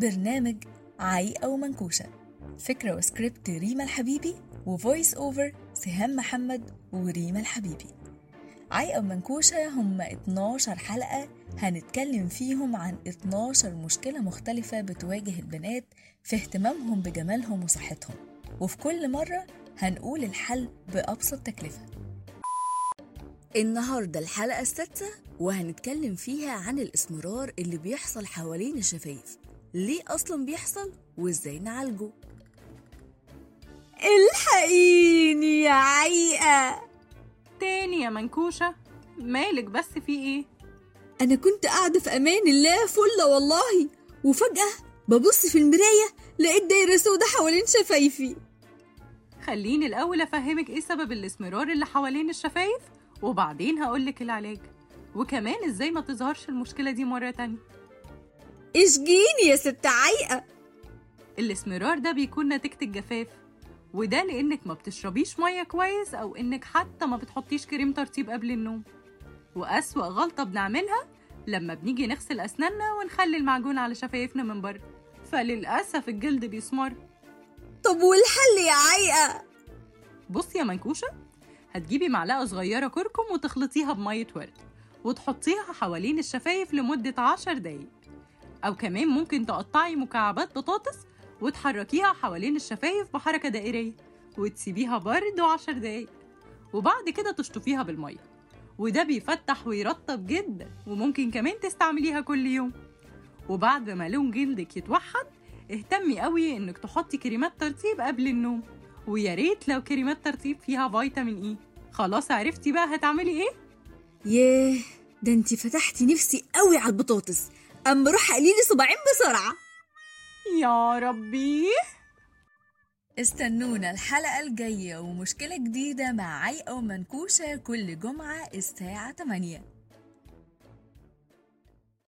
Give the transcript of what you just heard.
برنامج عايقة ومنكوشة فكرة وسكريبت ريما الحبيبي وفويس أوفر سهام محمد وريما الحبيبي. عايقة ومنكوشة هم 12 حلقة هنتكلم فيهم عن 12 مشكلة مختلفة بتواجه البنات في اهتمامهم بجمالهم وصحتهم. وفي كل مرة هنقول الحل بأبسط تكلفة. النهاردة الحلقة السادسة وهنتكلم فيها عن الإسمرار اللي بيحصل حوالين الشفايف. ليه أصلا بيحصل وإزاي نعالجه؟ الحقيني يا عايقة. تاني يا منكوشة. مالك بس في إيه؟ أنا كنت قاعدة في أمان الله فلة والله وفجأة ببص في المراية لقيت دايرة سودة حوالين شفايفي. خليني الأول أفهمك إيه سبب الاسمرار اللي حوالين الشفايف وبعدين هقولك العلاج. وكمان إزاي ما تظهرش المشكلة دي مرة تانية. اشجيني يا ست عيقة؟ الاسمرار ده بيكون نتيجة الجفاف وده لأنك ما بتشربيش مية كويس أو إنك حتى ما بتحطيش كريم ترطيب قبل النوم. وأسوأ غلطة بنعملها لما بنيجي نغسل أسناننا ونخلي المعجون على شفايفنا من بره. فللأسف الجلد بيسمر. طب والحل يا عيقة؟ بصي يا منكوشة هتجيبي معلقة صغيرة كركم وتخلطيها بمية ورد وتحطيها حوالين الشفايف لمدة عشر دقايق. أو كمان ممكن تقطعي مكعبات بطاطس وتحركيها حوالين الشفايف بحركة دائرية وتسيبيها برضه عشر دقايق. وبعد كده تشطفيها بالمية. وده بيفتح ويرطب جدا وممكن كمان تستعمليها كل يوم. وبعد ما لون جلدك يتوحد اهتمي قوي إنك تحطي كريمات ترطيب قبل النوم. ويا ريت لو كريمات ترطيب فيها فيتامين اي خلاص عرفتي بقى هتعملي إيه؟ ياه ده أنتي فتحتي نفسي قوي على البطاطس. اما روح قليلي صباعين بسرعة. يا ربي. استنونا الحلقة الجاية ومشكلة جديدة مع عيقة ومنكوشة كل جمعة الساعة 8